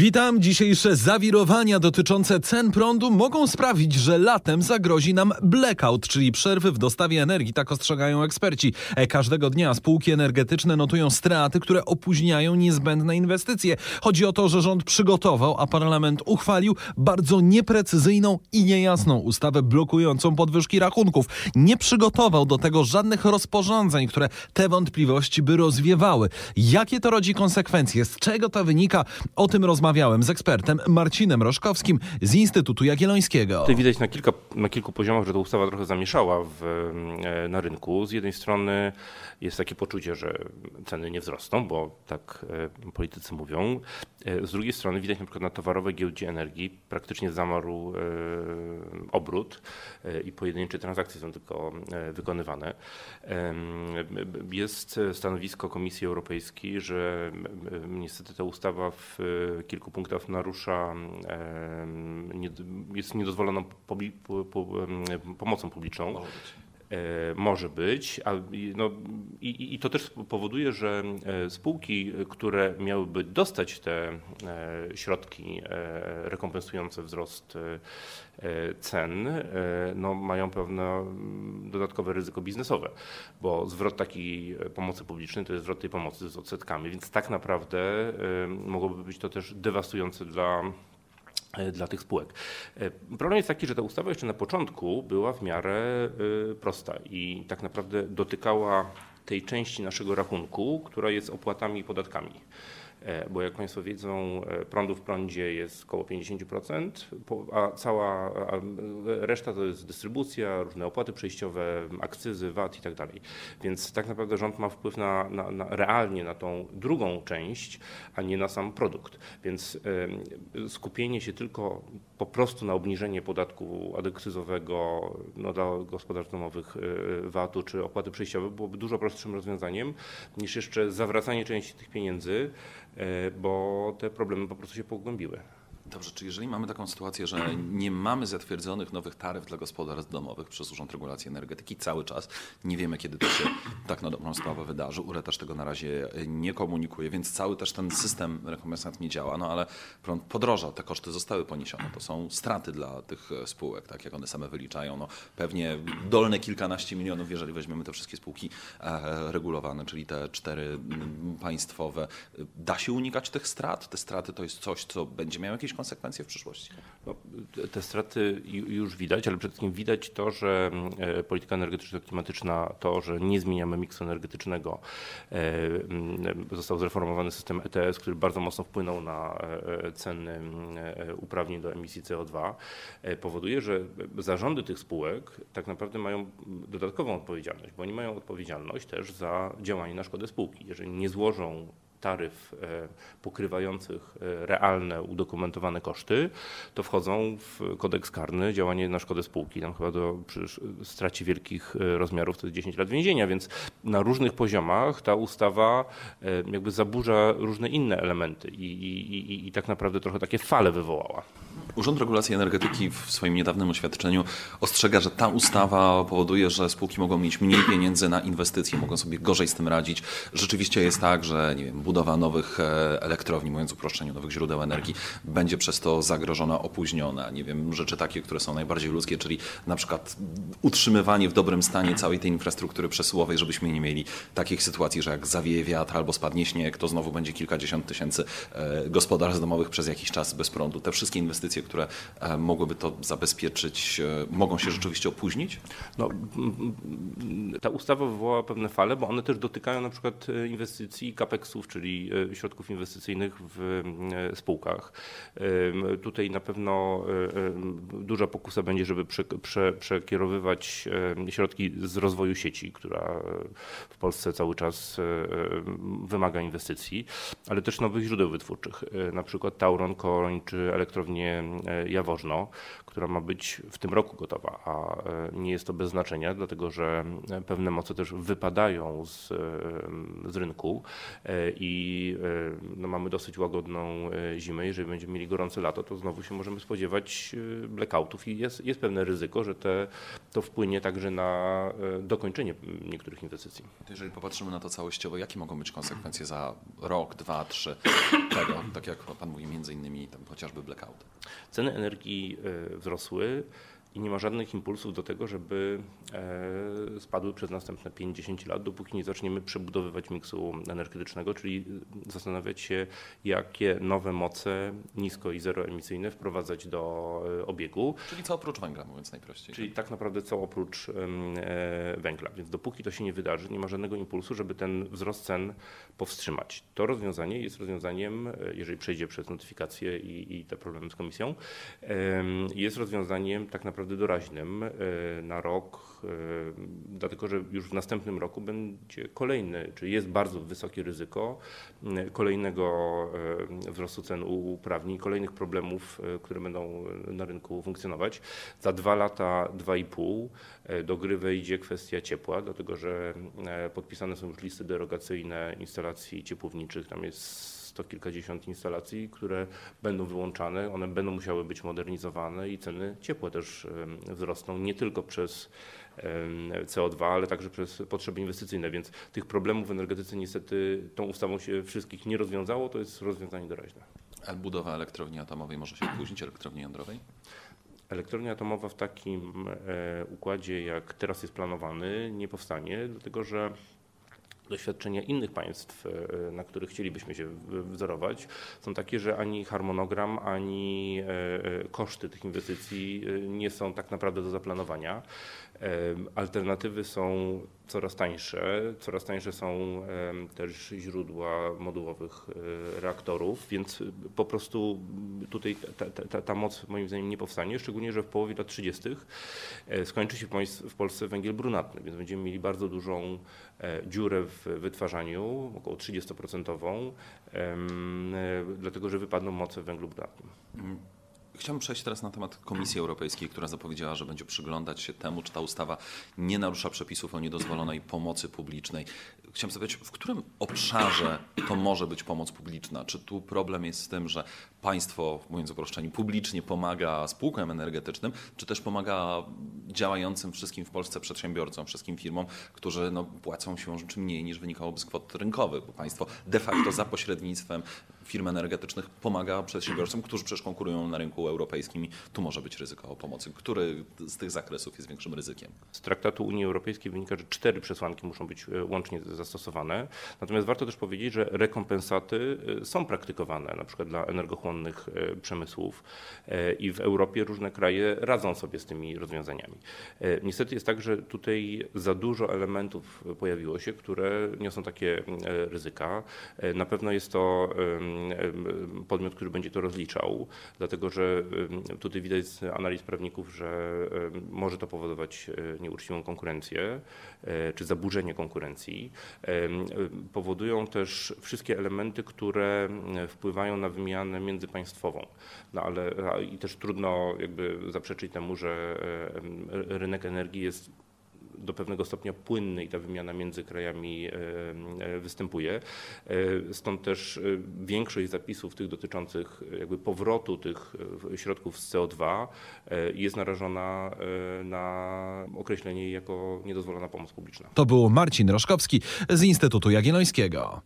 Witam. Dzisiejsze zawirowania dotyczące cen prądu mogą sprawić, że latem zagrozi nam blackout, czyli przerwy w dostawie energii, tak ostrzegają eksperci. E, Każdego dnia spółki energetyczne notują straty, które opóźniają niezbędne inwestycje. Chodzi o to, że rząd przygotował, a parlament uchwalił bardzo nieprecyzyjną i niejasną ustawę blokującą podwyżki rachunków. Nie przygotował do tego żadnych rozporządzeń, które te wątpliwości by rozwiewały. Jakie to rodzi konsekwencje? Z czego to wynika? O tym rozmawiałem z ekspertem Marcinem Roszkowskim z Instytutu Jagiellońskiego. Tutaj widać na, kilka, na kilku poziomach, że ta ustawa trochę zamieszała w, e, na rynku. Z jednej strony jest takie poczucie, że ceny nie wzrosną, bo tak e, politycy mówią. E, Z drugiej strony widać na przykład na towarowej giełdzie energii praktycznie zamarł obrót i pojedyncze transakcje są tylko wykonywane. Jest stanowisko Komisji Europejskiej, że niestety ta ustawa w e, kilku punktach narusza, nie- jest niedozwoloną pomocą publiczną. E, Może być, a, i- no, i- i, to też powoduje, że e, spółki, które miałyby dostać te e, środki e, rekompensujące wzrost e, e, cen, e, no, mają pewne mm, dodatkowe ryzyko biznesowe, bo zwrot takiej pomocy publicznej to jest zwrot tej pomocy z odsetkami, więc tak naprawdę e, mogłoby być to też dewastujące dla e, dla tych spółek. E, Problem jest taki, że ta ustawa jeszcze na początku była w miarę prosta i tak naprawdę dotykała tej części naszego rachunku, która jest opłatami i podatkami. E, Bo jak Państwo wiedzą, e, prądu w prądzie jest około 50%, po- a cała a reszta to jest dystrybucja, różne opłaty przejściowe, akcyzy, VAT i tak dalej. Więc tak naprawdę rząd ma wpływ na, na, na realnie na tą drugą część, a nie na sam produkt. Więc em, skupienie się tylko po prostu na obniżenie podatku akcyzowego no, dla gospodarstw domowych e, VAT-u czy opłaty przejściowe byłoby dużo prostszym rozwiązaniem niż jeszcze zawracanie części tych pieniędzy, e, bo te problemy po prostu się pogłębiły. Dobrze, czy jeżeli mamy taką sytuację, że nie mamy zatwierdzonych nowych taryf dla gospodarstw domowych przez Urząd Regulacji Energetyki cały czas, nie wiemy kiedy to się tak na dobrą sprawę wydarzy, URE też tego na razie nie komunikuje, więc cały też ten system rekompensat nie działa, no ale prąd podrożał, te koszty zostały poniesione, to są straty dla tych e, spółek, tak jak one same wyliczają, no pewnie dolne kilkanaście milionów, jeżeli weźmiemy te wszystkie spółki e, regulowane, czyli te cztery państwowe. Da się unikać tych strat? Te straty to jest coś, co będzie miało jakieś konsekwencje w przyszłości? No, te- straty ju- już widać, ale przede wszystkim widać to, że e, polityka energetyczno-klimatyczna, to, że nie zmieniamy miksu energetycznego, e, został zreformowany system ETS, który bardzo mocno wpłynął na e, ceny uprawnień do emisji CO2, e, powoduje, że zarządy tych spółek tak naprawdę mają dodatkową odpowiedzialność, bo oni mają odpowiedzialność też za działanie na szkodę spółki. Jeżeli nie złożą taryf e, pokrywających e, realne, udokumentowane koszty, to wchodzą w kodeks karny działanie na szkodę spółki. Tam chyba do przy stracie wielkich e, rozmiarów to jest 10 lat więzienia, więc na różnych poziomach ta ustawa e, jakby zaburza różne inne elementy i, i, i, i tak naprawdę trochę takie fale wywołała. Urząd Regulacji Energetyki w swoim niedawnym oświadczeniu ostrzega, że ta ustawa powoduje, że spółki mogą mieć mniej pieniędzy na inwestycje, mogą sobie gorzej z tym radzić. Rzeczywiście jest tak, że nie wiem, budowa nowych e, elektrowni, mówiąc uproszczeniu, nowych źródeł energii, będzie przez to zagrożona, opóźniona. Nie wiem, rzeczy takie, które są najbardziej ludzkie, czyli na przykład utrzymywanie w dobrym stanie całej tej infrastruktury przesyłowej, żebyśmy nie mieli takich sytuacji, że jak zawieje wiatr albo spadnie śnieg, to znowu będzie kilkadziesiąt tysięcy e, gospodarstw domowych przez jakiś czas bez prądu. Te wszystkie inwestycje, które e, mogłyby to zabezpieczyć, e, mogą się rzeczywiście opóźnić? No, ta ustawa wywołała pewne fale, bo one też dotykają na przykład e, inwestycji capex-ów, czyli środków inwestycyjnych w spółkach. Tutaj na pewno duża pokusa będzie, żeby prze, prze, przekierowywać środki z rozwoju sieci, która w Polsce cały czas wymaga inwestycji, ale też nowych źródeł wytwórczych, na przykład Tauron, Koroń czy elektrownię e, Jaworzno, która ma być w tym roku gotowa, a e, nie jest to bez znaczenia, dlatego że pewne moce też wypadają z, e, z rynku e, i, no, mamy dosyć łagodną zimę, jeżeli będziemy mieli gorące lato, to znowu się możemy spodziewać blackoutów i jest, jest pewne ryzyko, że te, to wpłynie także na dokończenie niektórych inwestycji. Jeżeli popatrzymy na to całościowo, jakie mogą być konsekwencje za rok, dwa, trzy tego, tak jak Pan mówi, między innymi tam chociażby blackout? Ceny energii wzrosły i nie ma żadnych impulsów do tego, żeby e, spadły przez następne 5-10 lat, dopóki nie zaczniemy przebudowywać miksu energetycznego, czyli zastanawiać się, jakie nowe moce nisko i zeroemisyjne wprowadzać do e, obiegu. Czyli co oprócz węgla, mówiąc najprościej. Czyli tak naprawdę co oprócz e, węgla. Więc dopóki to się nie wydarzy, nie ma żadnego impulsu, żeby ten wzrost cen powstrzymać. To rozwiązanie jest rozwiązaniem, jeżeli przejdzie przez notyfikację i, i te problemy z komisją, jest rozwiązaniem tak naprawdę doraźnym e, na rok, e, dlatego że już w następnym roku będzie kolejny, czy jest bardzo wysokie ryzyko kolejnego e, wzrostu cen uprawnień, kolejnych problemów, które będą na rynku funkcjonować. Za dwa lata, dwa i pół do gry wejdzie kwestia ciepła, dlatego że podpisane są już listy derogacyjne instalacji ciepłowniczych. Tam jest sto kilkadziesiąt instalacji, które będą wyłączane, one będą musiały być modernizowane i ceny ciepła też wzrosną, nie tylko przez CO2, ale także przez potrzeby inwestycyjne, więc tych problemów w energetyce niestety tą ustawą się wszystkich nie rozwiązało, to jest rozwiązanie doraźne. A budowa elektrowni atomowej może się opóźnić, elektrowni jądrowej? Elektrownia atomowa w takim e, układzie, jak teraz jest planowany, nie powstanie, dlatego że doświadczenia innych państw, e, na których chcielibyśmy się wzorować, są takie, że ani harmonogram, ani e, e, koszty tych inwestycji nie są tak naprawdę do zaplanowania. Alternatywy są coraz tańsze, coraz tańsze są też źródła modułowych reaktorów, więc po prostu tutaj ta, ta, ta, moc moim zdaniem nie powstanie, szczególnie, że w połowie lat 30. skończy się w Polsce węgiel brunatny, więc będziemy mieli bardzo dużą dziurę w wytwarzaniu, około 30%, dlatego że wypadną moce w węglu brunatnym. Chciałbym przejść teraz na temat Komisji Europejskiej, która zapowiedziała, że będzie przyglądać się temu, czy ta ustawa nie narusza przepisów o niedozwolonej pomocy publicznej. Chciałem zapytać, w którym obszarze to może być pomoc publiczna? Czy tu problem jest z tym, że państwo, mówiąc uproszczeniu, publicznie pomaga spółkom energetycznym, czy też pomaga działającym wszystkim w Polsce przedsiębiorcom, wszystkim firmom, którzy no, płacą się rzeczy mniej niż wynikałoby z kwot rynkowych, bo państwo de facto za pośrednictwem firm energetycznych pomaga przedsiębiorcom, którzy przecież konkurują na rynku europejskim tu może być ryzyko o pomocy. Który z tych zakresów jest większym ryzykiem? Z traktatu Unii Europejskiej wynika, że cztery przesłanki muszą być e, łącznie zastosowane. Natomiast warto też powiedzieć, że rekompensaty e, są praktykowane, na przykład dla energochłonnych e, przemysłów i w Europie różne kraje radzą sobie z tymi rozwiązaniami. Niestety jest tak, że tutaj za dużo elementów pojawiło się, które niosą takie ryzyka. Na pewno jest to podmiot, który będzie to rozliczał, dlatego że tutaj widać z analiz prawników, że może to powodować e, nieuczciwą konkurencję e, czy zaburzenie konkurencji. Powodują też wszystkie elementy, które wpływają na wymianę międzypaństwową. No ale i też trudno jakby zaprzeczyć temu, że rynek energii jest do pewnego stopnia płynny i ta wymiana między krajami e, e, występuje. E, stąd też większość zapisów tych dotyczących jakby powrotu tych środków z CO2 jest narażona na określenie jako niedozwolona pomoc publiczna. To był Marcin Roszkowski z Instytutu Jagiellońskiego.